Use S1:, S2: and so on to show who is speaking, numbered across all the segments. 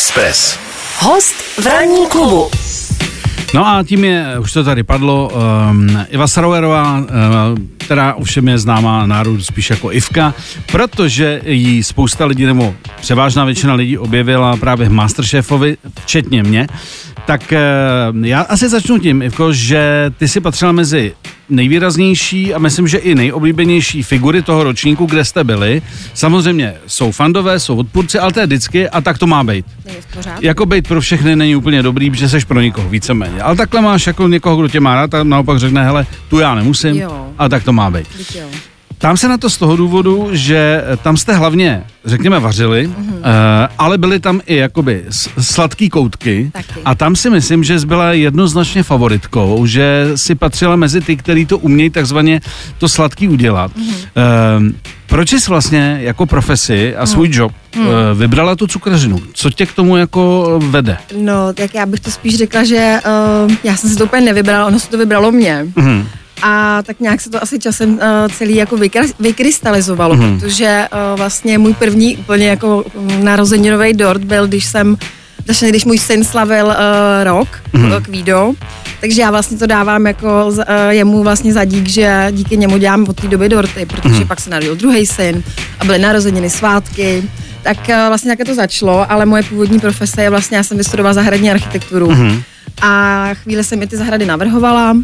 S1: Express.
S2: Host v ranní klubu.
S3: No a tím je, už to tady padlo, um, Iva Saroverová, uh, která ovšem je známá národu spíš jako Ivka, protože jí spousta lidí, nebo převážná většina lidí objevila právě v Masterchefovi, včetně mě. Tak uh, já asi začnu tím, Ivko, že ty si patřila mezi nejvýraznější a myslím, že i nejoblíbenější figury toho ročníku, kde jste byli. Samozřejmě jsou fandové, jsou odpůrci, ale to je vždycky a tak to má být. Jako být pro všechny není úplně dobrý, že seš pro někoho víceméně. Ale takhle máš jako někoho, kdo tě má rád a naopak řekne, hele, tu já nemusím,
S4: Jo.
S3: a tak to má být.
S4: Jo.
S3: Tam se na to z toho důvodu, že tam jste hlavně, řekněme, vařili,
S4: Mhm.
S3: mm-hmm. uh, ale byly tam i jakoby sladký koutky.
S4: Taky.
S3: A tam si myslím, že jsi byla jednoznačně favoritkou, že si patřila mezi ty, který to umějí takzvaně to sladký udělat.
S4: Mhm.
S3: Mm-hmm. Uh, proč jsi vlastně jako profesi a svůj
S4: Mhm.
S3: job uh, vybrala tu cukrařinu? Co tě k tomu jako vede?
S4: No, tak já bych to spíš řekla, že uh, já jsem si to úplně nevybrala, ono se to vybralo mě.
S3: Mm-hmm.
S4: A tak nějak se to asi časem uh, celý jako vykra- vykrystalizovalo,
S3: Mhm.
S4: mm. protože uh, vlastně můj první úplně jako mm, narozeninový dort byl, když jsem, vlastně když můj syn slavil uh, rok,
S3: Mhm.
S4: mm. kvído, takže já vlastně to dávám jako uh, jemu vlastně za dík, že díky němu dělám od té doby dorty, protože
S3: Mhm.
S4: mm. pak se narodil druhý syn a byly narozeniny, svátky, tak uh, vlastně také to začalo, ale moje původní profese je vlastně, já jsem vystudovala zahradní architekturu
S3: Mhm.
S4: a chvíli jsem mi ty zahrady navrhovala,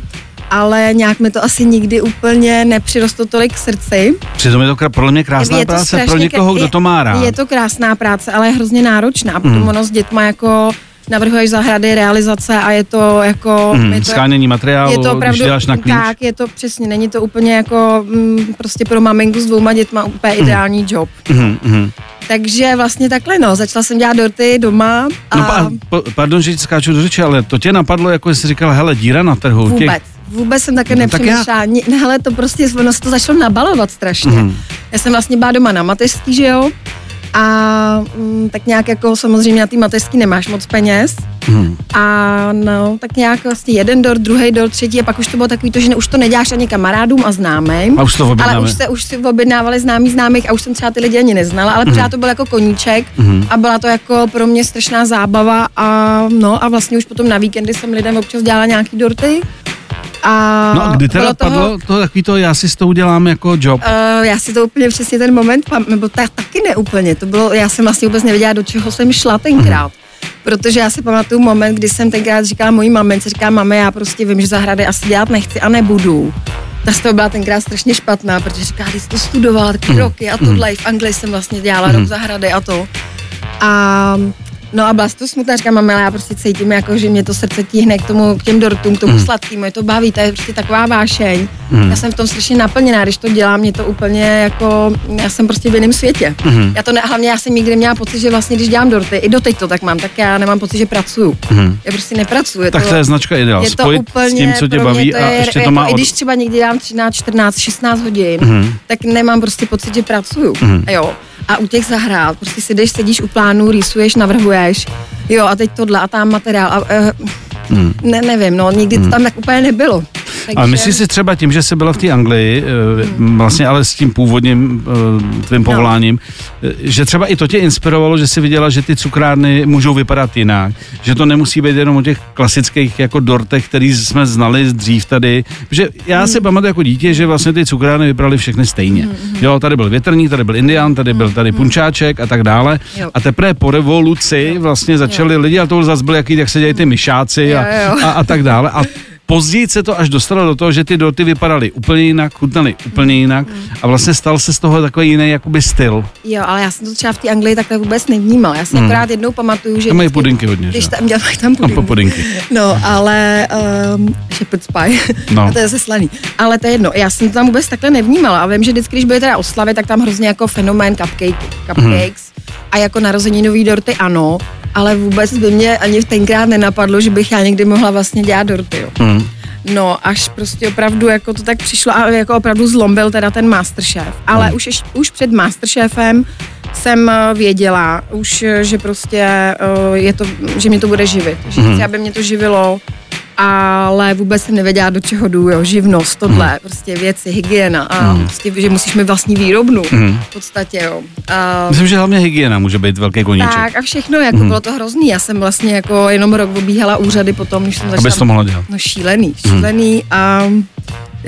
S4: ale nějak mi to asi nikdy úplně nepřirostlo tolik k srdci.
S3: Přitom je to podle mě krásná
S4: Je to
S3: práce pro někoho, kdo to má rád.
S4: Je to krásná práce, ale je hrozně náročná. Potom
S3: Mhm.
S4: ono s dětma jako navrhuješ zahrady, realizace a je to jako...
S3: Mm,
S4: je to,
S3: skánění materiálu,
S4: je to opravdu,
S3: když děláš na klíč.
S4: tak, je to přesně, není to úplně jako mm, prostě pro maminku s dvouma dětma úplně ideální job.
S3: Mhm, mhm.
S4: Takže vlastně takhle no, začala jsem dělat dorty doma a
S3: No, pa, po, pardon, že ti skáču do řeči, ale to tě napadlo, jako jsi říkal, hele, díra na trhu.
S4: Vůbec. Vůbec jsem také
S3: No, tak
S4: nepřemýšlela. Ni- Ne, hele, to prostě, ono se to začalo nabalovat strašně.
S3: Mhm.
S4: Já jsem vlastně byla doma na mateřský, že jo? A mm, tak nějak jako samozřejmě na té mateřský nemáš moc peněz.
S3: Mhm.
S4: A no, tak nějak vlastně jeden dort, druhý dort, třetí a pak už to bylo takový to, že ne, už to neděláš ani kamarádům a známým.
S3: A už to
S4: ale
S3: objednáme.
S4: už se už si objednávali známí známých a už jsem třeba ty lidi ani neznala, ale pořád to byl jako koníček
S3: Mhm.
S4: a byla to jako pro mě strašná zábava a no a vlastně už potom na víkendy jsem lidem občas dělala nějaký dorty. A
S3: No a kdy teda
S4: bylo toho-
S3: padlo to takový to, já si s tou udělám jako job.
S4: Uh, já si to úplně přesně ten moment, nebo ta, taky ne úplně, to bylo, já jsem vlastně vůbec nevěděla, do čeho jsem šla tenkrát. Protože já si pamatuju moment, kdy jsem tenkrát říkala mojí mamince, říká, mami, já prostě vím, že zahrady asi dělat nechci a nebudu. Ta z toho byla tenkrát strašně špatná, protože říká, když jsi to studovala taky roky a tohle, i v Anglii jsem vlastně dělala rok zahrady a to. A No a byla z toho smutná, říkám, mami, ale já prostě cítím, jako, že mě to srdce tíhne k tomu, k těm dortům, k tomu sladkému, je to baví, to je prostě taková vášeň. Já jsem v tom strašně naplněná, když to dělám, mě to úplně jako, já jsem prostě v jiném světě. Já to ne, hlavně já jsem nikdy měla pocit, že vlastně, když dělám dorty, i doteď to tak mám, tak já nemám pocit, že pracuju. Já prostě nepracuju.
S3: Tak to je značka ideál.
S4: je to
S3: Spojit
S4: úplně,
S3: s tím, co tě baví
S4: to
S3: a
S4: je,
S3: ještě to
S4: jako,
S3: má
S4: I
S3: od...
S4: když třeba někdy dám 13, 14, 16 hodin,
S3: Mhm.
S4: tak nemám prostě pocit, že pracuju. Jo. A u těch zahrad, prostě si jdeš, sedíš u plánu, rýsuješ, navrhuješ, jo, a teď tohle a tam materiál. A, uh, ne, nevím, no, nikdy to tam tak úplně nebylo. Takže,
S3: Ale myslíš si třeba tím, že jsi byla v té Anglii, eh, vlastně ale s tím původním eh, tvým povoláním, eh, že třeba i to tě inspirovalo, že jsi viděla, že ty cukrárny můžou vypadat jinak, že to nemusí být jenom o těch klasických jako dortech, který jsme znali z dřív tady, protože já si pamatuju jako dítě, že vlastně ty cukrárny vypadaly všechny stejně. Jo, tady byl větrník, tady byl indián, tady byl tady punčáček a tak dále.
S4: Jo.
S3: A teprve po revoluci vlastně začali lidi, a to zase byl jaký, jak se dělají ty myšáci a,
S4: Jo, jo.
S3: a, a tak dále. A Později se to až dostalo do toho, že ty dorty vypadaly úplně jinak, chutnaly úplně jinak a vlastně stal se z toho takový jiný jakoby styl.
S4: Jo, ale já jsem to třeba v té Anglii takhle vůbec nevnímala. Já si
S3: Hmm.
S4: akorát jednou pamatuju, že...
S3: Tam mají pudinky hodně,
S4: Když
S3: že?
S4: tam dělají tam
S3: A po
S4: pudinky.
S3: pudinky.
S4: No, ale um, shepherd's pie,
S3: No.
S4: no. to je zase slaný. Ale to je jedno, já jsem to tam vůbec takhle nevnímala a vím, že vždycky, když byly teda oslavy, tak tam hrozně jako fenomén cupcake, cupcakes a jako narozeninový dorty ano, ale vůbec by mě ani tenkrát nenapadlo, že bych já někdy mohla vlastně dělat dorty, jo.
S3: Hmm.
S4: No, až prostě opravdu jako to tak přišlo a jako opravdu zlom byl teda ten Masterchef. Ale už, ješ- už před Masterchefem jsem eh, věděla už, eh, že prostě eh, je to, že mě to bude živit. Že chci, aby mě to živilo ale vůbec jsem nevěděla, do čeho jdu, jo, živnost, tohle, hmm. prostě věci, hygiena a hmm. prostě, že musíš mít vlastní výrobnu, hmm. v podstatě, jo. A,
S3: Myslím, že hlavně hygiena může být velký koníček.
S4: Tak a všechno, jako hmm. bylo to hrozný, já jsem vlastně jako jenom rok obíhala úřady potom, když jsem začala.
S3: Abys to mohla dělat.
S4: No šílený, šílený hmm. a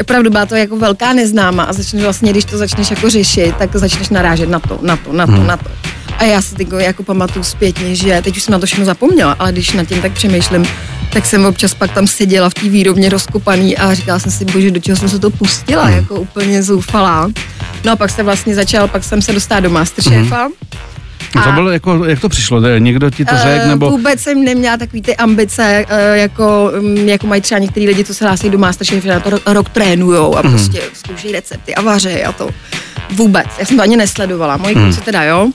S4: opravdu byla to jako velká neznáma a začneš vlastně, když to začneš jako řešit, tak začneš narážet na to, na to, na to, hmm. na to. A já si teď jako pamatuju zpětně, že teď už jsem na to všechno zapomněla, ale když nad tím tak přemýšlím, tak jsem občas pak tam seděla v té výrobně rozkopaný a říkala jsem si, bože, do čeho jsem se to pustila, hmm. jako úplně zoufalá. No a pak se vlastně začal, pak jsem se dostala do Masterchefa. Hmm.
S3: A to bylo jako, jak to přišlo? Někdo ti to uh, řekl? Nebo...
S4: Vůbec jsem neměla takový ty ambice, uh, jako, um, jako mají třeba některý lidi, co se hlásí do Masterchefa, na to rok trénujou a mm. prostě zkoušejí recepty a vaří a to. Vůbec. Já jsem to ani nesledovala. Moji mm. kluci teda, jo.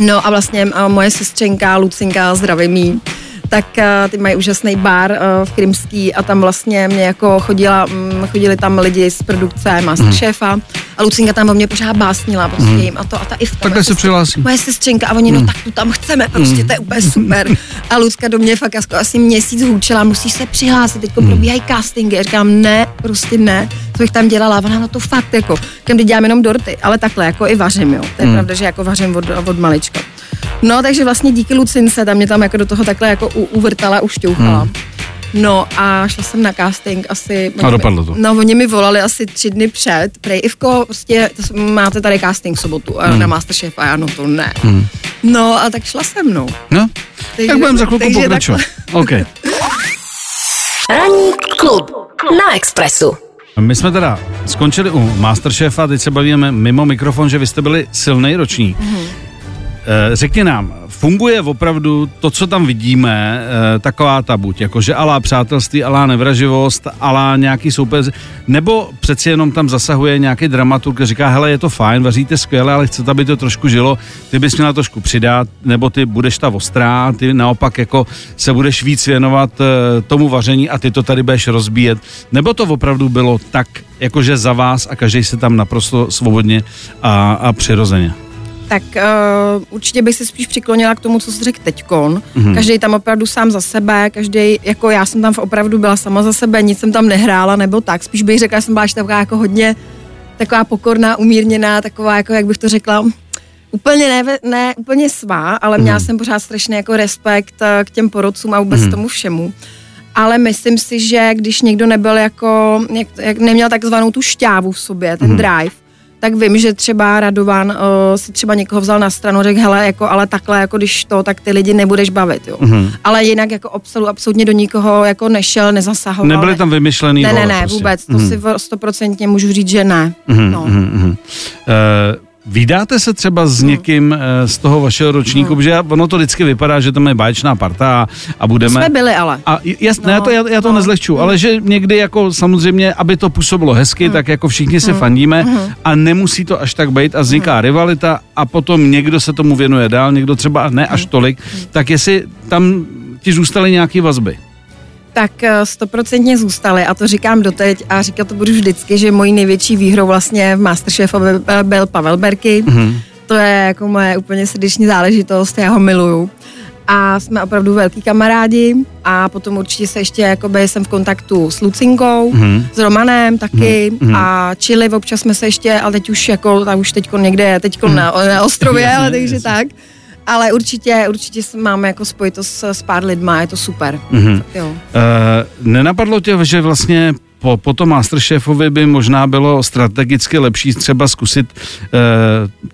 S4: No a vlastně moje sestřenka Lucinka, zdravím jí, tak uh, ty mají úžasný bar uh, v Krymský a tam vlastně mě jako chodila, um, chodili tam lidi z produkce Masterchefa mm. a Lucinka tam o mě pořád básnila prostě mm. jim a to a ta i v
S3: Takhle se přihlásí.
S4: Moje sestřenka a oni, mm. no tak tu tam chceme, prostě mm. to je úplně super. A Lucka do mě fakt jako asi měsíc hůčela, musíš se přihlásit, teď mm. probíhají castingy. Já říkám, ne, prostě ne, co bych tam dělala, ona no to fakt jako, kam dělám jenom dorty, ale takhle jako i vařím, jo. To je mm. pravda, že jako vařím od, od malička. No, takže vlastně díky Lucince, tam mě tam jako do toho takhle jako u, uvrtala, ušťouchala. Hmm. No a šla jsem na casting asi...
S3: A dopadlo to.
S4: No, oni mi volali asi tři dny před. Prej Ivko, prostě máte tady casting v sobotu hmm. na Masterchef a já no to ne. Hmm. No a tak šla se mnou.
S3: No, takže, tak budeme za chvilku pokračovat. OK.
S2: Ranní klub na Expressu.
S3: My jsme teda skončili u Masterchefa, teď se bavíme mimo mikrofon, že vy jste byli silný ročník. Mm-hmm. Řekni nám, funguje opravdu to, co tam vidíme, eh, taková ta buď, jakože alá přátelství, alá nevraživost, alá nějaký soupeř, nebo přeci jenom tam zasahuje nějaký dramaturg, říká, hele, je to fajn, vaříte skvěle, ale chcete, aby to trošku žilo, ty bys měla trošku přidat, nebo ty budeš ta ostrá, ty naopak jako se budeš víc věnovat eh, tomu vaření a ty to tady budeš rozbíjet, nebo to opravdu bylo tak, jakože za vás a každý se tam naprosto svobodně a, a přirozeně
S4: tak uh, určitě bych se spíš přiklonila k tomu, co jsi řekl teďkon. Mm-hmm. Každý tam opravdu sám za sebe, každý, jako já jsem tam opravdu byla sama za sebe, nic jsem tam nehrála nebo tak. Spíš bych řekla, že jsem byla taková jako hodně taková pokorná, umírněná, taková, jako jak bych to řekla, úplně ne, ne úplně svá, ale měla mm. jsem pořád strašný jako respekt eh, k těm porodcům a vůbec mm. tomu všemu. Ale myslím si, že když někdo nebyl jako, jak, jak neměl takzvanou tu šťávu v sobě, ten mm. drive, tak vím, že třeba Radovan uh, si třeba někoho vzal na stranu, řekl, hele, jako, ale takhle, jako když to, tak ty lidi nebudeš bavit, jo. Mm-hmm. Ale jinak jako absolut, absolutně do nikoho jako nešel, nezasahoval.
S3: Nebyly tam vymyšlený
S4: Ne, ne, ne, prostě. vůbec, to mm-hmm. si stoprocentně můžu říct, že ne. Mm-hmm, no. mm-hmm.
S3: Uh, Vydáte se třeba s někým eh, z toho vašeho ročníku, hmm. že ono to vždycky vypadá, že tam je báječná parta a, budeme...
S4: jsme byli ale.
S3: A jasně, no, já to, já, já to no. nezlehču, hmm. ale že někdy jako samozřejmě, aby to působilo hezky, hmm. tak jako všichni se hmm. fandíme hmm. a nemusí to až tak být a vzniká hmm. rivalita a potom někdo se tomu věnuje dál, někdo třeba ne až hmm. tolik, hmm. tak jestli tam ti zůstaly nějaké vazby
S4: tak eh, stoprocentně zůstaly a to říkám doteď a říkat to budu vždycky, že mojí největší výhrou vlastně v Masterchefovi byl Pavel Berky. Mm-hmm. To je jako moje úplně srdeční záležitost, já ho miluju. A jsme opravdu velký kamarádi a potom určitě se ještě jakoby jsem v kontaktu s Lucinkou, mm-hmm. s Romanem taky mm-hmm. a Chili občas jsme se ještě, ale teď už jako, tam už teďko někde, teďko mm-hmm. na, na ostrově, ale takže tak ale určitě, určitě máme jako spojitost s, s pár lidma, je to super. Mm-hmm. jo. Uh,
S3: nenapadlo tě, že vlastně po, po tom Masterchefovi by možná bylo strategicky lepší třeba zkusit uh,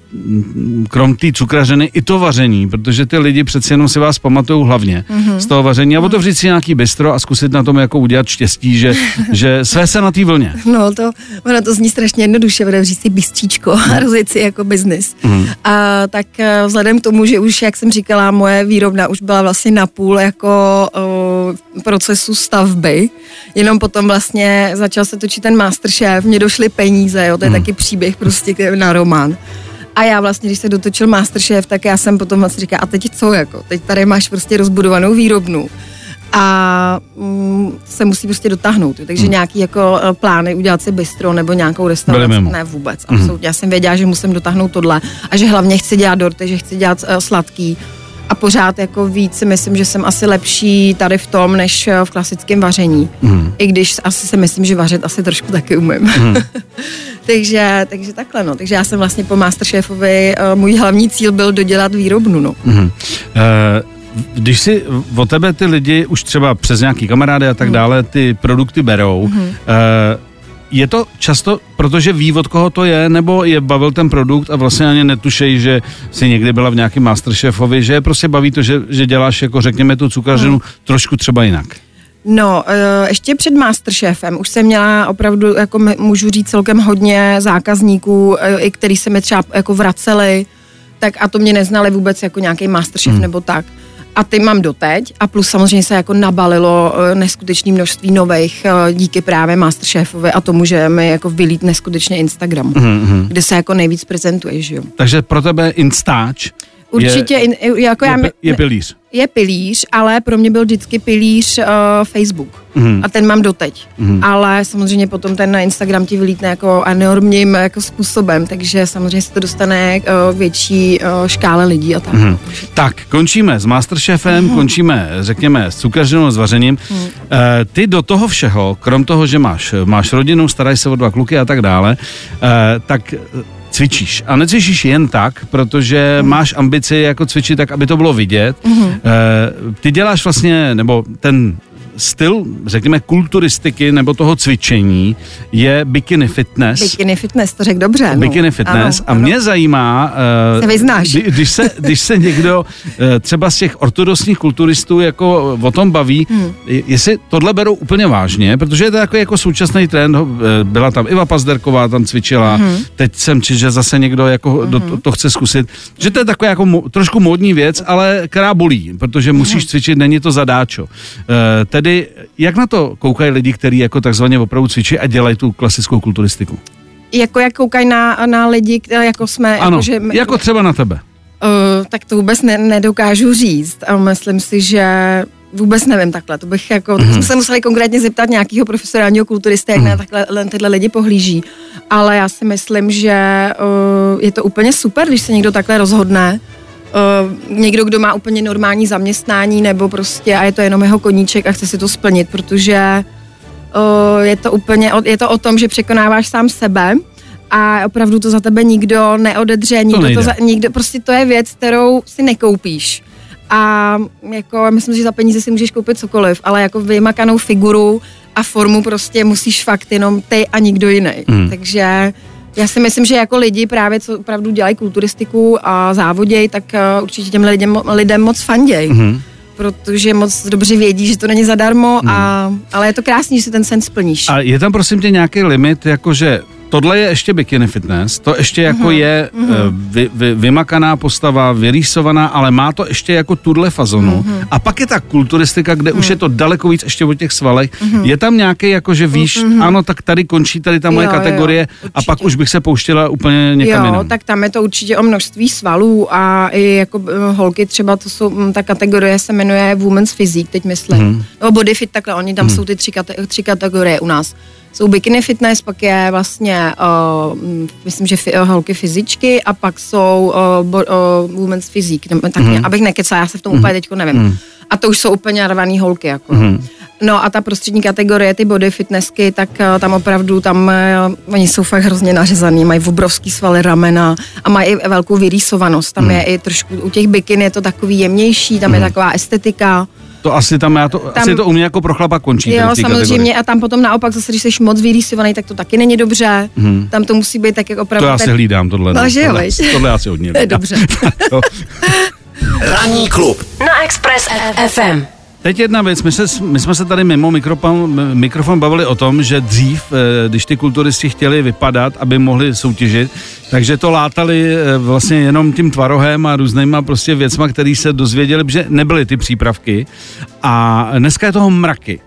S3: krom té cukrařeny i to vaření, protože ty lidi přeci jenom si vás pamatují hlavně mm-hmm. z toho vaření a mm-hmm. otevřít si nějaký bistro a zkusit na tom jako udělat štěstí, že, že své se na té vlně.
S4: No to, ono to zní strašně jednoduše, otevřít si bistříčko a no. rozjet si jako biznis. Mm-hmm. A tak eh, vzhledem k tomu, že už, jak jsem říkala, moje výrobna už byla vlastně napůl jako o, procesu stavby, jenom potom vlastně začal se točit ten Masterchef, mě došly peníze, jo, to je mm. taky příběh prostě na román. A já vlastně, když se dotočil Masterchef, tak já jsem potom vlastně říkala, a teď co jako, teď tady máš prostě rozbudovanou výrobnu a mm, se musí prostě dotáhnout. Takže hmm. nějaký jako eh, plány udělat si bistro nebo nějakou restauraci, ne vůbec, absolutně. Hmm. Já jsem věděla, že musím dotáhnout tohle a že hlavně chci dělat dorty, že chci dělat uh, sladký a pořád jako víc si myslím, že jsem asi lepší tady v tom, než eh, v klasickém vaření. Mm. I když asi si myslím, že vařit asi trošku taky umím. Mm. takže, takže takhle, no. Takže já jsem vlastně po Masterchefovi, uh, můj hlavní cíl byl dodělat výrobnu, no. Mm. Uh,
S3: když si o tebe ty lidi už třeba přes nějaký kamarády a tak mm. dále ty produkty berou, mm. uh, je to často, protože ví, od koho to je, nebo je bavil ten produkt a vlastně ani netušej, že si někdy byla v nějakém Masterchefovi, že je prostě baví to, že, že děláš jako řekněme tu cukrařinu hmm. trošku třeba jinak.
S4: No, eh, ještě před Masterchefem už jsem měla opravdu, jako můžu říct, celkem hodně zákazníků, eh, i který se mi třeba jako vraceli, tak a to mě neznali vůbec jako nějaký Masterchef hmm. nebo tak a ty mám doteď a plus samozřejmě se jako nabalilo eh, neskutečné množství nových díky právě Masterchefovi a tomu, že mi jako vylít neskutečně Instagram, mm-hmm. kde se jako nejvíc prezentuje, že jo.
S3: Takže pro tebe Instač
S4: Určitě, je, jako
S3: je,
S4: já,
S3: je pilíř
S4: je pilíř, ale pro mě byl vždycky pilíř uh, Facebook. Mm. A ten mám doteď. Mm. Ale samozřejmě potom ten na Instagram ti vylítne jako enormním jako způsobem, takže samozřejmě se to dostane uh, větší uh, škále lidí a tak. Mm.
S3: Tak, končíme s Masterchefem, mm. končíme, řekněme, s cukařinou, s vařením. Mm. Uh, ty do toho všeho, krom toho, že máš, máš rodinu, starají se o dva kluky a tak dále, uh, tak cvičíš. A necvičíš jen tak, protože mm. máš ambici jako cvičit tak, aby to bylo vidět. Mm. ty děláš vlastně, nebo ten styl, řekněme, kulturistiky nebo toho cvičení je bikini fitness.
S4: Bikini fitness, to řekl dobře.
S3: No. Bikini fitness. Ano, a mě ano. zajímá,
S4: uh, se vyznáš.
S3: Kdy, když, se, když se někdo uh, třeba z těch ortodoxních kulturistů jako o tom baví, hmm. jestli tohle berou úplně vážně, protože je to jako, jako současný trend, uh, byla tam Iva Pazderková, tam cvičila, hmm. teď jsem či, že zase někdo jako hmm. do, to, to chce zkusit, že to je taková jako mo, trošku módní věc, ale která bolí, protože musíš hmm. cvičit, není to zadáčo. Uh, tedy tedy jak na to koukají lidi, kteří jako takzvaně opravdu cvičí a dělají tu klasickou kulturistiku?
S4: Jako jak koukají na, na lidi, jako jsme...
S3: Ano, jako, že, jako třeba na tebe.
S4: Uh, tak to vůbec ne, nedokážu říct a myslím si, že vůbec nevím takhle, to bych jako, mm-hmm. jsme se museli konkrétně zeptat nějakého profesionálního kulturisty, jak mm-hmm. na takhle tyhle lidi pohlíží, ale já si myslím, že uh, je to úplně super, když se někdo takhle rozhodne, uh, někdo, kdo má úplně normální zaměstnání nebo prostě a je to jenom jeho koníček a chce si to splnit, protože uh, je to úplně, je to o tom, že překonáváš sám sebe a opravdu to za tebe nikdo neodedře, nikdo, to, to za, nikdo, prostě to je věc, kterou si nekoupíš. A jako myslím, že za peníze si můžeš koupit cokoliv, ale jako vymakanou figuru a formu prostě musíš fakt jenom ty a nikdo jiný. Mm. Takže já si myslím, že jako lidi právě, co opravdu dělají kulturistiku a závoděj, tak uh, určitě těm lidem, lidem moc fanděj. Mm-hmm protože moc dobře vědí, že to není zadarmo, a, hmm. ale je to krásný, že si ten sen splníš.
S3: A je tam prosím tě nějaký limit, jakože tohle je ještě bikini fitness, to ještě jako uh-huh, je uh-huh. Vy, vy, vymakaná postava, vyrýsovaná, ale má to ještě jako tuhle fazonu. Uh-huh. A pak je ta kulturistika, kde uh-huh. už je to daleko víc ještě o těch svalech. Uh-huh. Je tam nějaký, jako že víš, uh-huh. ano, tak tady končí tady ta moje jo, kategorie jo, a pak už bych se pouštěla úplně někam jo, jinam.
S4: tak tam je to určitě o množství svalů a i jako eh, holky třeba, to jsou, hm, ta kategorie se jmenuje Women's Physique, teď myslím. No body fit, takhle, oni tam uh-huh. jsou ty tři, kate- tři kategorie u nás jsou bikini fitness, pak je vlastně, uh, myslím, že uh, holky fyzičky a pak jsou uh, bo, uh, women's fyzik, tak mm-hmm. abych nekecala, já se v tom mm-hmm. úplně teďko nevím. Mm-hmm. A to už jsou úplně narvaný holky, jako. Mm-hmm. No a ta prostřední kategorie, ty body fitnessky, tak uh, tam opravdu, tam uh, oni jsou fakt hrozně nařezaný, mají obrovský svaly ramena a mají i velkou vyrýsovanost. Tam mm. je i trošku, u těch bikin je to takový jemnější, tam mm. je mhm. taková estetika.
S3: To asi tam, já to, tam, asi to u mě jako pro chlapa končí.
S4: Jo, samozřejmě kategorii. a tam potom naopak zase, když jsi moc vyrýsovaný, tak to taky není dobře. Hmm. Tam to musí být tak, jak opravdu.
S3: To já si hlídám, tohle.
S4: No, že
S3: tohle, tohle já si hodně
S4: To je dobře.
S2: Ranní klub na Express FM.
S3: Teď jedna věc, my, se, my jsme se tady mimo mikrofon, mikrofon bavili o tom, že dřív, eh, když ty kulturisti chtěli vypadat, aby mohli soutěžit, takže to látali eh, vlastně jenom tím tvarohem a různýma prostě věcma, který se dozvěděli, že nebyly ty přípravky. A dneska je toho mraky.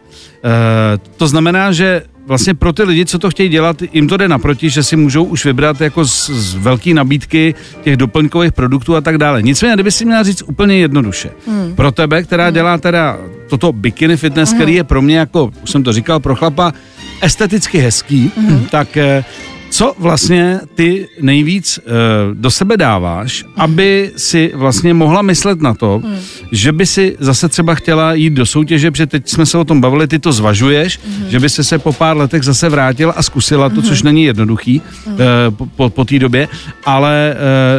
S3: E, to znamená, že vlastně pro ty lidi, co to chtějí dělat, jim to jde naproti, že si můžou už vybrat jako z, z velké nabídky těch doplňkových produktů a tak dále. Nicméně, kdyby si měla říct úplně jednoduše, hmm. pro tebe, která hmm. dělá teda toto bikini fitness, hmm. který je pro mě jako, už jsem to říkal, pro chlapa esteticky hezký, hmm. tak eh, Co vlastně ty nejvíc uh, do sebe dáváš, aby si vlastně mohla myslet na to, hmm. že by si zase třeba chtěla jít do soutěže, protože teď jsme se o tom bavili, ty to zvažuješ, hmm. že by se se po pár letech zase vrátila a zkusila to, hmm. což není jednoduchý hmm. uh, po, po, té době, ale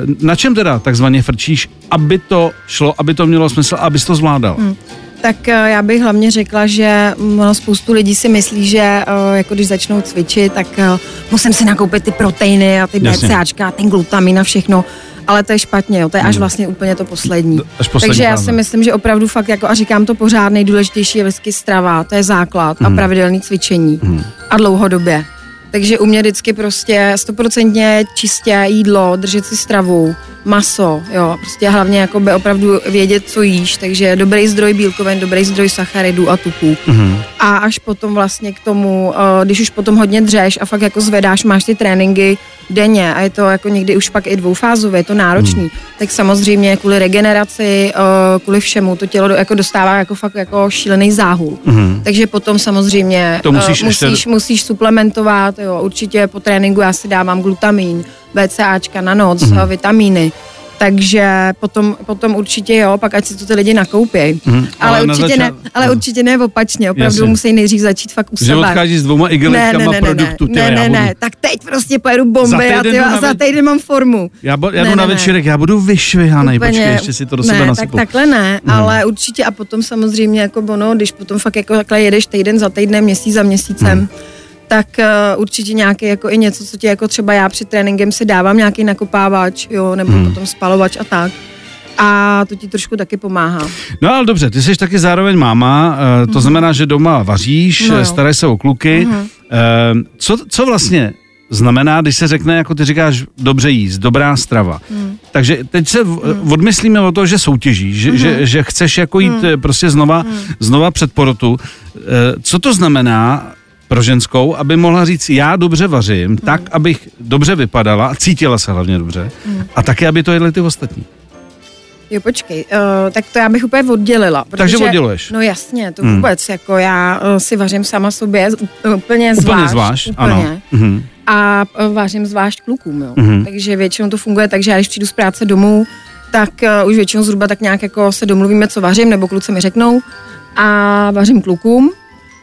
S3: uh, na čem teda takzvaně frčíš, aby to šlo, aby to mělo smysl, abys to zvládal? Hmm.
S4: Tak eh, já bych hlavně řekla, že no, spoustu lidí si myslí, že eh, jako když začnou cvičit, tak eh, musím si nakoupit ty proteiny a ty BCAčka ten glutamin a všechno ale to je špatně, jo, to je až hmm. vlastně úplně to poslední. Až poslední Takže já si myslím, že opravdu fakt, jako a říkám to pořád, nejdůležitější je vždycky strava, to je základ hmm. a pravidelný cvičení hmm. a dlouhodobě. Takže u mě vždycky prostě stoprocentně čistě jídlo, držet si stravu, maso, jo, prostě hlavně jako by opravdu vědět, co jíš, takže dobrý zdroj bílkovin, dobrý zdroj sacharidů a tuků. Mm-hmm. A až potom vlastně k tomu, eh, když už potom hodně dřeš a fakt jako zvedáš, máš ty tréninky denně a je to jako někdy už pak i dvoufázové, je to náročný, mm. tak samozřejmě kvůli regeneraci, eh, kvůli všemu to tělo jako dostává jako fakt jako šílený záhul. Mm. Takže potom samozřejmě to musíš, musíš, ještě... musíš suplementovat, jo, určitě po tréninku já si dávám glutamin, BCAčka na noc, mm-hmm. vitamíny, takže potom, potom určitě jo, pak ať si to ty lidi nakoupějí. Mm, ale, ale, určitě zača... ne, ale no. určitě ne opačně, opravdu Jasně. musí nejdřív začít fakt u
S3: sebe. Že odchází s dvouma igelitkama ne, ne, ne, produktu.
S4: Ne, ne, ne, ne, tak teď prostě pojedu bomby a, ty, a za týden mám formu.
S3: Já, bo, já jdu na večírek, já budu vyšvihaný, počkej, ještě si to do sebe nasypu.
S4: Tak takhle ne, hmm. ale určitě a potom samozřejmě jako bono, když potom fakt jako takhle jedeš týden za týdnem, měsíc za měsícem, hmm tak uh, určitě nějaký jako i něco, co ti jako třeba já před tréninkem si dávám, nějaký nakopávač, jo, nebo hmm. potom spalovač a tak. A to ti trošku taky pomáhá.
S3: No ale dobře, ty jsi taky zároveň máma, uh, to hmm. znamená, že doma vaříš, no staráš se o kluky. Hmm. Co, co vlastně znamená, když se řekne, jako ty říkáš, dobře jíst, dobrá strava. Hmm. Takže teď se hmm. odmyslíme o to, že soutěžíš, že, hmm. že, že chceš jako jít hmm. prostě znova, hmm. znova před porotu. Co to znamená pro ženskou, aby mohla říct, já dobře vařím, mm. tak, abych dobře vypadala a cítila se hlavně dobře mm. a také, aby to jedli ty ostatní.
S4: Jo, počkej, uh, tak to já bych úplně oddělila.
S3: Protože, Takže odděluješ?
S4: No jasně, to hmm. vůbec, jako já uh, si vařím sama sobě úplně zvlášť.
S3: Úplně zvlášť, úplně. ano. Mm-hmm.
S4: A uh, vařím zvlášť klukům, jo. Mm-hmm. Takže většinou to funguje tak, že já když přijdu z práce domů, tak uh, už většinou zhruba tak nějak jako se domluvíme, co vařím, nebo kluci mi řeknou a vařím klukům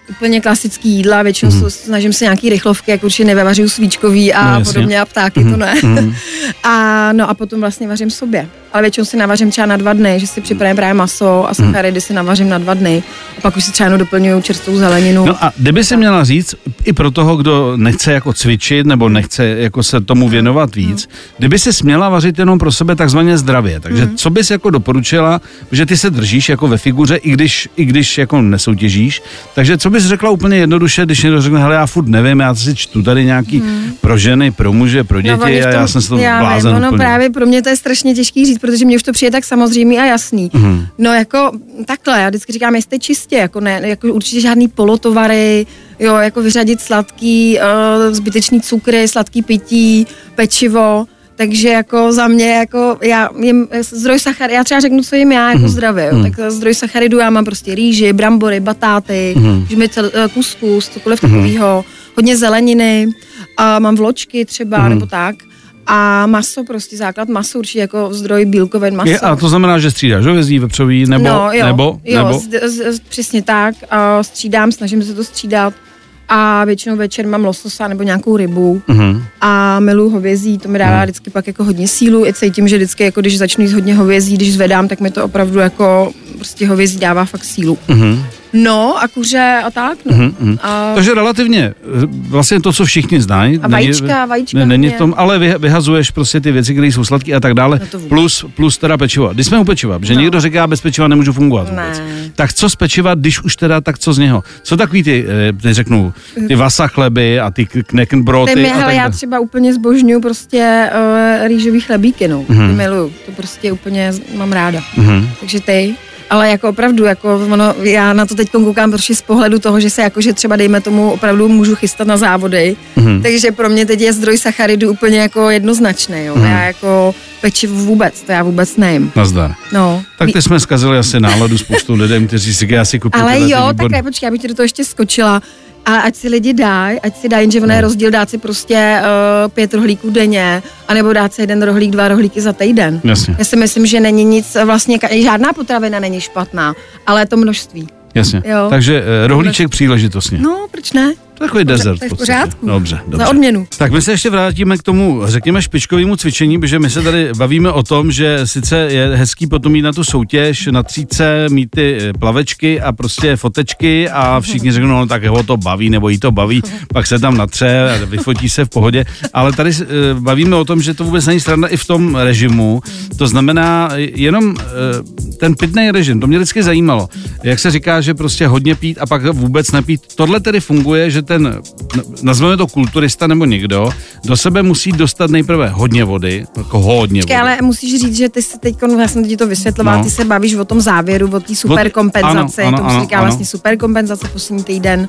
S4: úplně klasický jídla, většinou mm. snažím se nějaký rychlovky, jak určitě nevařím svíčkový a no, podobně a ptáky, mm. to mhm. ne. Mm. a no a potom vlastně vařím sobě ale většinou si navařím třeba na dva dny, že si připravím právě maso a sacharidy si navařím na dva dny a pak už si třeba doplňuju čerstvou zeleninu.
S3: No a kdyby si měla říct, i pro toho, kdo nechce jako cvičit nebo nechce jako se tomu věnovat víc, hmm. kdyby si směla vařit jenom pro sebe takzvaně zdravě, takže hmm. co bys jako doporučila, že ty se držíš jako ve figuře, i když, i když jako nesoutěžíš, takže co bys řekla úplně jednoduše, když někdo řekne, hele, já furt nevím, já si čtu tady nějaký hmm. pro ženy, pro muže, pro no, děti no, a já jsem se to já blázen
S4: ono úplně. právě pro mě to je strašně těžký říct, protože mně už to přijde tak samozřejmý a jasný. Mm. No jako takhle, já vždycky říkám, jestli čistě, jako ne, jako určitě žádný polotovary, jo, jako vyřadit sladký, uh, zbytečný cukry, sladký pití, pečivo, takže jako za mě, jako já jim zdroj sacharidů, já třeba řeknu, co jim já jako mm. zdravě, mm. tak zdroj sacharidů já mám prostě rýži, brambory, batáty, mm. žmice, eh, kuskus, cokoliv mm. takového, hodně zeleniny, a mám vločky třeba, mm. nebo tak a maso, prostě základ maso určitě jako zdroj bílkovin maso. Je,
S3: a to znamená, že střídáš hovězí, vepřový, nebo, no, jo, nebo,
S4: jo,
S3: nebo?
S4: Z, z, přesně tak, a střídám, snažím se to střídat a většinou večer mám lososa nebo nějakou rybu uh-huh. a miluji hovězí, to mi dává uh-huh. vždycky pak jako hodně sílu, i cítím, že vždycky jako když začnu jíst hodně hovězí, když zvedám, tak mi to opravdu jako prostě hovězí dává fakt sílu. Uh-huh. No a kuře a tak. No. Mm-hmm.
S3: A... Takže relativně eh, vlastně to, co všichni znají.
S4: A vajíčka, není, vajíčka.
S3: Není tom, ale vy, vyhazuješ prostě ty věci, které jsou sladké a tak dále. No plus, plus teda pečivo. Když jsme u pečiva, že no. někdo říká, bez pečiva nemůžu fungovat vůbec. Ne. Tak co z pečiva, když už teda, tak co z něho? Co takový ty, eh, ty řeknu, ty vasa chleby a ty kneckenbroty? Ty
S4: mi, hele, já třeba úplně zbožňuju prostě uh, rýžový chlebíky, no. Mm-hmm. Ty miluju. To prostě úplně mám ráda. Mm-hmm. Takže ty? Ale jako opravdu, jako ono, já na to teď koukám prostě z pohledu toho, že se jako, že třeba dejme tomu opravdu můžu chystat na závody, mm-hmm. takže pro mě teď je zdroj sacharidů úplně jako jednoznačný, jo. Mm-hmm. Já jako pečivo vůbec, to já vůbec nejím.
S3: Nazdar.
S4: No.
S3: Tak ty jsme zkazili asi náladu spoustu lidem, kteří si asi kupují
S4: Ale jo, tak ne, počkej, abych ti do toho ještě skočila. A ať si lidi dají, ať si dají, že ono je rozdíl dát si prostě uh, pět rohlíků denně, anebo dát si jeden rohlík, dva rohlíky za týden.
S3: Jasně.
S4: Já si myslím, že není nic, vlastně žádná potravina není špatná, ale to množství.
S3: Jasně.
S4: Jo.
S3: Takže eh, rohlíček příležitostně.
S4: No, proč ne?
S3: Takový desert.
S4: to je v pořádku.
S3: Dobře, dobře.
S4: Za odměnu.
S3: Tak my se ještě vrátíme k tomu, řekněme, špičkovému cvičení, protože my se tady bavíme o tom, že sice je hezký potom jít na tu soutěž, na tříce, mít ty eh, plavečky a prostě fotečky a všichni řeknou, no tak ho to baví, nebo jí to baví, pak se tam natře a vyfotí se v pohodě. Ale tady eh, bavíme o tom, že to vůbec není strana i v tom režimu. To znamená jenom eh, ten pitný režim, to mě vždycky zajímalo. Jak se říká, že prostě hodně pít a pak vůbec nepít. Tohle tedy funguje, že ten, nazveme to kulturista nebo někdo, do sebe musí dostat nejprve hodně vody, jako hodně
S4: Počkej,
S3: vody.
S4: ale musíš říct, že ty se teď, já jsem ti to vysvětlovala,
S3: No.
S4: ty se bavíš o tom závěru, o té superkompenzaci,
S3: ano, ano,
S4: tomu se říká
S3: ano.
S4: vlastně superkompenzace poslední týden.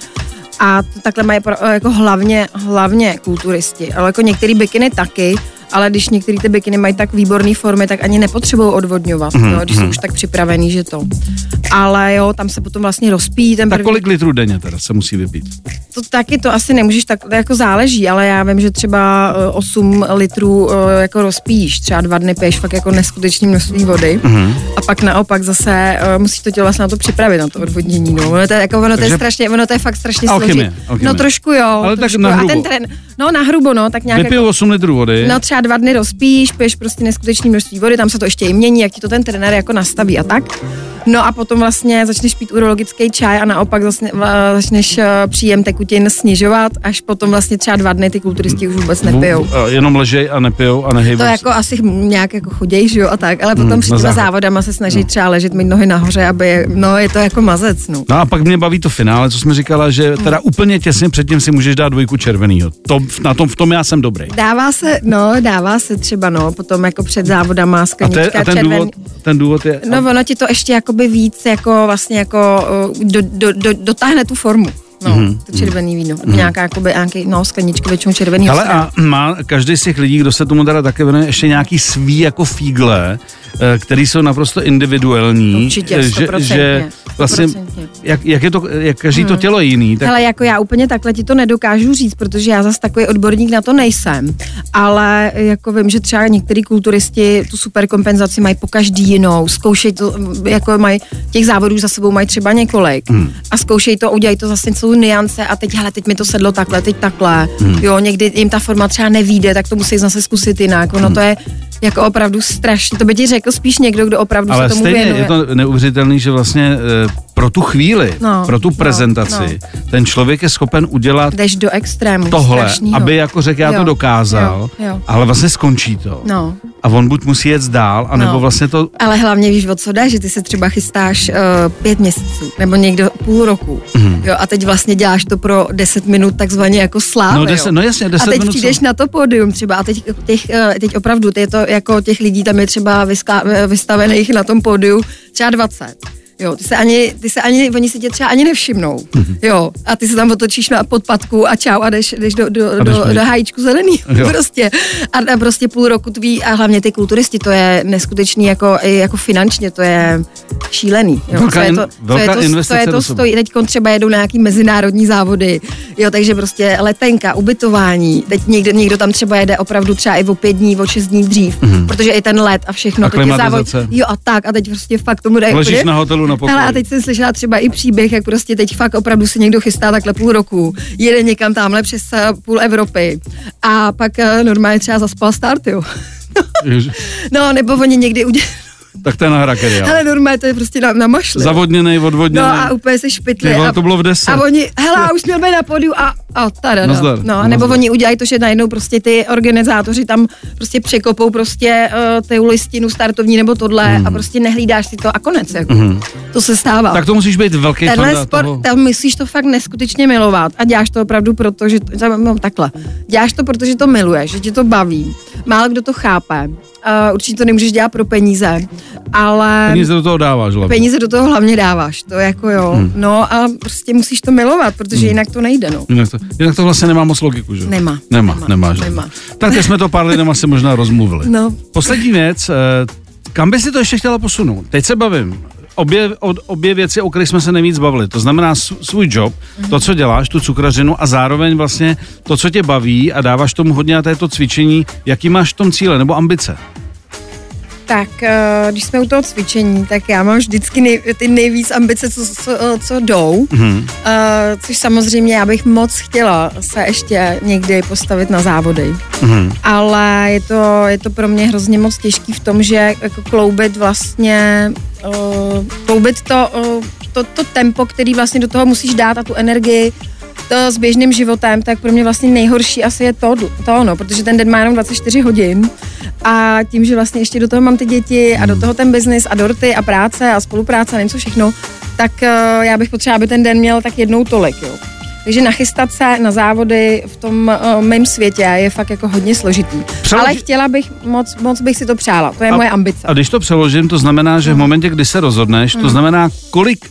S4: A to takhle mají pro, jako hlavně, hlavně kulturisti, ale jako některý bikiny taky, ale když některé ty bikiny mají tak výborné formy, tak ani nepotřebují odvodňovat,
S3: Mhm,
S4: jo, když jsou už tak připravený, že to. Ale jo, tam se potom vlastně rozpíjí ten
S3: Tak
S4: první
S3: kolik litrů denně teda se musí vypít?
S4: to taky to asi nemůžeš tak, to jako záleží, ale já vím, že třeba eh, 8 litrů eh, jako rozpíš, třeba dva dny piješ fakt jako neskutečné množství vody
S3: Mhm.
S4: a pak naopak zase eh, musíš to tělo vlastně na to připravit, na to odvodnění, no. Ono to je, jako, ono to je
S3: Takže-
S4: strašně, ono to je fakt strašně
S3: Alchymie,
S4: složitý.
S3: alchymie.
S4: No trošku jo.
S3: Ale tak
S4: trošku.
S3: na
S4: A
S3: hrubo.
S4: ten tren, no na hrubo, no, tak nějak
S3: Vypiju
S4: jako,
S3: 8 litrů vody.
S4: No třeba dva dny rozpíš, piješ prostě neskutečné množství vody, tam se to ještě i mění, jak ti to ten trenér jako nastaví a tak. No a potom vlastně začneš pít urologický čaj a naopak vlastně, vla- začneš eh, příjem tekutin snižovat, až potom vlastně třeba dva dny ty kulturisti už vůbec nepijou.
S3: A Jenom ležej a nepijou a nehejbou
S4: To jako asi nějak jako choděj, že jo, a tak, ale potom
S3: Hmm,
S4: před těma závodama se snaží třeba ležet, mít nohy nahoře, aby, no je to jako mazec, no.
S3: No a pak mě baví to finále, co jsme říkala, že teda úplně těsně předtím si můžeš dát dvojku červenýho. To, na tom, v tom já jsem dobrý.
S4: Dává se, no, dává se třeba, no, potom jako před závodama
S3: A,
S4: sklenička
S3: te, a ten,
S4: červený.
S3: důvod, ten důvod je...
S4: No ono ti to ještě jakoby víc jako vlastně jako uh, do, do, do, dotáhne tu formu. No,
S3: Mhm.
S4: mm-hmm. to červený víno. Mm-hmm. Nějaká jakoby, nějaký, no, sklenička většinou červený.
S3: Ale a má každý z těch lidí, kdo se tomu teda také věnuje, ještě nějaký svý jako fígle, eh, který jsou naprosto individuální.
S4: Určitě,
S3: eh, že, že vlastně,
S4: stoprocentně.
S3: jak, jak, je to, jak každý to tělo jiný, tak
S4: Ale jako já úplně takhle ti to nedokážu říct, protože já zase takový odborník na to nejsem. Ale jako vím, že třeba některý kulturisti tu superkompenzaci mají po každý jinou, zkoušejí to, jako mají, těch závodů za sebou mají třeba několik
S3: Hmm.
S4: a zkoušejí to, udělají to zase jsou niance a teď, hele, teď mi to sedlo takhle, teď takhle.
S3: Hmm.
S4: Jo, někdy jim ta forma třeba nevíde, tak to musí zase zkusit jinak. Ono to je jako opravdu strašně, to by ti řekl spíš někdo, kdo opravdu
S3: ale
S4: se tomu
S3: stejně
S4: věnuje.
S3: je to neuvěřitelný, že vlastně eh, pro tu chvíli,
S4: No,
S3: pro tu
S4: no,
S3: prezentaci, ten člověk je schopen udělat
S4: Jdeš do extrému.
S3: tohle,
S4: strašnýho.
S3: aby jako řekl, já to
S4: Jo,
S3: dokázal,
S4: jo, jo.
S3: ale vlastně skončí to.
S4: No.
S3: A on buď musí jet dál, anebo
S4: No.
S3: vlastně to
S4: Ale hlavně víš, o co jde, že ty se třeba chystáš uh, pět měsíců, nebo někdo půl roku, mm. jo, a teď vlastně děláš to pro deset minut takzvaně jako slávy.
S3: No, deset- no jasně, deset
S4: A teď
S3: minut
S4: přijdeš
S3: slávy.
S4: na to pódium třeba a teď, těch, uh, teď opravdu, je to jako těch lidí tam je třeba vyská, eh, vystavených na tom pódiu třeba 20. Jo, ty se ani, ty se ani, oni si tě třeba ani nevšimnou,
S3: Mhm.
S4: jo, a ty se tam otočíš na podpadku a čau a jdeš, jdeš do, do,
S3: A jdeš
S4: do, do hájíčku zelený,
S3: Jo.
S4: prostě. A, a prostě půl roku tví a hlavně ty kulturisti, to je neskutečný jako, i jako finančně, to je šílený. Jo.
S3: Velká
S4: co je to, co
S3: velká
S4: je to, co
S3: investice
S4: je to stojí, teď třeba jedou nějaký mezinárodní závody, jo, takže prostě letenka, ubytování, teď někdo, někdo tam třeba jede opravdu třeba i o pět dní, o šest dní dřív, protože i ten let a všechno,
S3: A
S4: je závod,
S3: klimatizace.
S4: jo a tak a teď prostě fakt tomu dají
S3: ležíš na hotelu na pokoji.
S4: Hele, a teď jsem slyšela třeba i příběh, jak prostě teď fakt opravdu si někdo chystá takhle půl roku, jede někam tamhle přes eh, půl Evropy a pak eh, normálně třeba zaspal start, jo. No, nebo oni někdy udělali,
S3: Tak to je na hrakery,
S4: hele, normálně to je prostě na, na mašli.
S3: Zavodněnej, odvodněnej.
S4: No a úplně se špitli.
S3: Ty
S4: a,
S3: to bylo v 10.
S4: A oni, hele, už měl být na podiu a, a tada, no, no,
S3: nazdar.
S4: nebo oni udělají to, že najednou prostě ty organizátoři tam prostě překopou prostě uh, tu listinu startovní nebo tohle a prostě nehlídáš si to a konec, jako. To se stává.
S3: Tak to musíš být velký
S4: Tenhle sport,
S3: toho.
S4: tam myslíš to fakt neskutečně milovat a děláš to opravdu proto, že, no, takhle, děláš to, protože to miluješ, že tě to baví. Málo kdo to chápe. Uh, určitě to nemůžeš dělat pro peníze, ale...
S3: Peníze do toho dáváš, hlavně.
S4: Peníze do toho hlavně dáváš, to jako jo. Hmm. No a prostě musíš to milovat, protože hmm. jinak to nejde, no.
S3: Jinak to, jinak to vlastně nemá moc logiku, že?
S4: Nemá.
S3: Nemá,
S4: nemá,
S3: nemá, že?
S4: nemá.
S3: Tak jsme to pár lidem asi možná rozmluvili.
S4: No.
S3: Poslední věc, eh, kam by si to ještě chtěla posunout? Teď se bavím. Obě, obě věci, o kterých jsme se nejvíc bavili. To znamená svůj job, to, co děláš, tu cukrařinu a zároveň vlastně to, co tě baví a dáváš tomu hodně na této cvičení. Jaký máš v tom cíle nebo ambice?
S4: Tak, eh, když jsme u toho cvičení, tak já mám vždycky nej, ty nejvíc ambice, co, co, eh, co jdou.
S3: Mhm.
S4: Eh, což samozřejmě já bych moc chtěla se ještě někdy postavit na závody.
S3: Mhm.
S4: Ale je to, je to pro mě hrozně moc těžký v tom, že jako kloubit vlastně, uh, kloubit to, uh, to, to tempo, který vlastně do toho musíš dát a tu energii, to s běžným životem, tak pro mě vlastně nejhorší asi je to, to no, protože ten den má jenom 24 hodin a tím, že vlastně ještě do toho mám ty děti a do toho ten biznis a dorty a práce a spolupráce a nevím co všechno, tak uh, já bych potřeba, aby ten den měl tak jednou tolik, jo. Takže nachystat se na závody v tom uh, mém světě je fakt jako hodně složitý.
S3: Přeloži-
S4: Ale chtěla bych, moc, moc bych si to přála. To je
S3: A-
S4: moje ambice.
S3: A když to přeložím, to znamená, že v momentě, kdy se rozhodneš, to znamená, kolik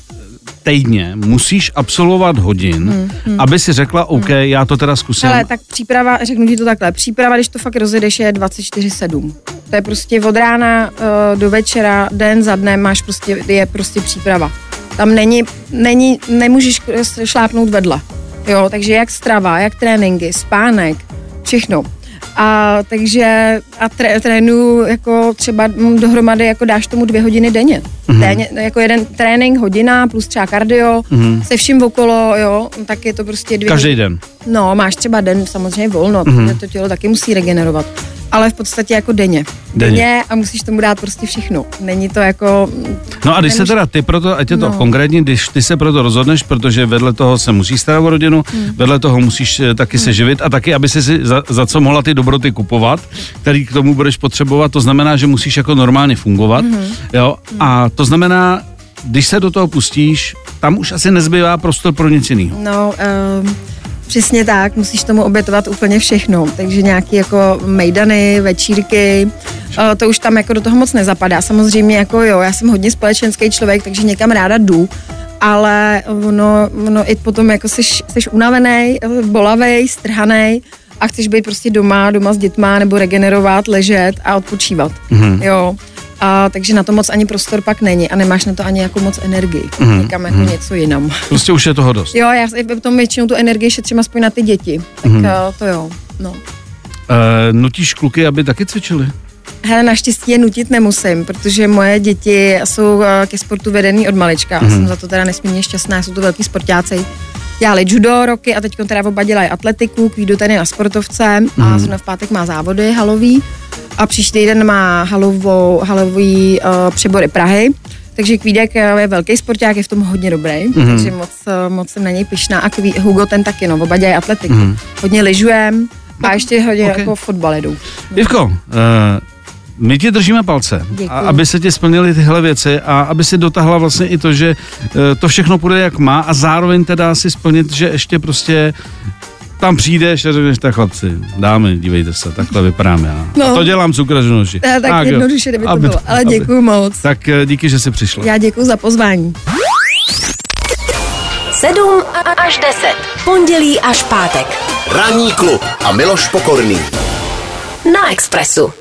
S3: týdně musíš absolvovat hodin, aby si řekla, OK, já to teda zkusím.
S4: Ale tak příprava, řeknu ti to takhle, příprava, když to fakt rozjedeš, je 24-7. To je prostě od rána uh, do večera, den za dnem máš prostě, je prostě příprava. Tam není, není, nemůžeš šlápnout vedle. Jo, takže jak strava, jak tréninky, spánek, všechno. A takže a tré, trénuju jako třeba dohromady jako dáš tomu dvě hodiny denně. Mm-hmm. denně. Jako jeden trénink, hodina plus třeba kardio, mm-hmm. se vším okolo, jo, tak je to prostě dvě
S3: Každý den.
S4: No, máš třeba den samozřejmě volno,
S3: Mhm.
S4: mm-hmm. to tělo taky musí regenerovat. Ale v podstatě jako denně.
S3: Denně.
S4: denně. a musíš tomu dát prostě všechno. Není to jako...
S3: No a když se
S4: Nemůže-
S3: teda ty proto, ať je to
S4: No.
S3: konkrétně, když ty se proto rozhodneš, protože vedle toho se musíš starat o rodinu,
S4: Hmm.
S3: vedle toho musíš eh, taky se živit a taky, aby si za, za co mohla ty dobroty kupovat, který k tomu budeš potřebovat, to znamená, že musíš jako normálně fungovat,
S4: Hmm.
S3: jo, a to znamená, když se do toho pustíš, tam už asi nezbývá prostor pro nic jiného.
S4: No, um, přesně tak, musíš tomu obětovat úplně všechno. Takže nějaký jako mejdany, večírky, uh, to už tam jako do toho moc nezapadá. Samozřejmě jako jo, já jsem hodně společenský člověk, takže někam ráda jdu, ale ono, ono i potom jako seš, seš unavený, bolavej, strhanej a chceš být prostě doma, doma s dětma nebo regenerovat, ležet a odpočívat. Mm-hmm. Jo. A, takže na to moc ani prostor pak není a nemáš na to ani jako moc energii. Mm-hmm. Někam jako mm-hmm. něco jinam.
S3: Prostě už je toho dost.
S4: Jo, já si potom většinou tu energii šetřím aspoň na ty děti. Tak
S3: Mhm.
S4: mm-hmm. to jo, no.
S3: E, nutíš kluky, aby taky cvičili?
S4: Hele, naštěstí je nutit nemusím, protože moje děti jsou eh, ke sportu vedený od malička.
S3: Mhm.
S4: Mm-hmm. Jsem za to teda nesmírně šťastná, jsou to velký sportáci. Dělali judo roky a teď teda oba dělají atletiku, kvídu je na sportovce
S3: Mhm.
S4: mm-hmm. a zrovna v pátek má závody halový a příští týden má halovou, halový uh, přebory Prahy. Takže Kvídek eh, je velký sporták, je v tom hodně dobrý,
S3: Mhm.
S4: mm-hmm. takže moc, eh, moc jsem na něj pišná. A Kví, Hugo ten taky, no, oba dělají atletiku. Mm-hmm. Hodně lyžujem a ještě hodně
S3: ok.
S4: okay. jako fotbal jedu.
S3: Ivko, uh, my ti držíme palce, a, aby se ti splnily tyhle věci a aby si dotáhla vlastně i to, že uh, to všechno půjde jak má a zároveň teda si splnit, že ještě prostě tam přijdeš a řekneš, tak chlapci, dámy, dívejte se, takhle vypadám já. No. A to dělám cukražnoši.
S4: Tak, tak jednoduše, kdyby to
S3: Aby-
S4: bylo. Ale
S3: aby-
S4: děkuji moc.
S3: Tak eh, díky, že jsi přišla.
S4: Já děkuji za pozvání.
S2: 7 až 10. Pondělí až pátek.
S1: Ranní klub a Miloš Pokorný.
S2: Na Expressu.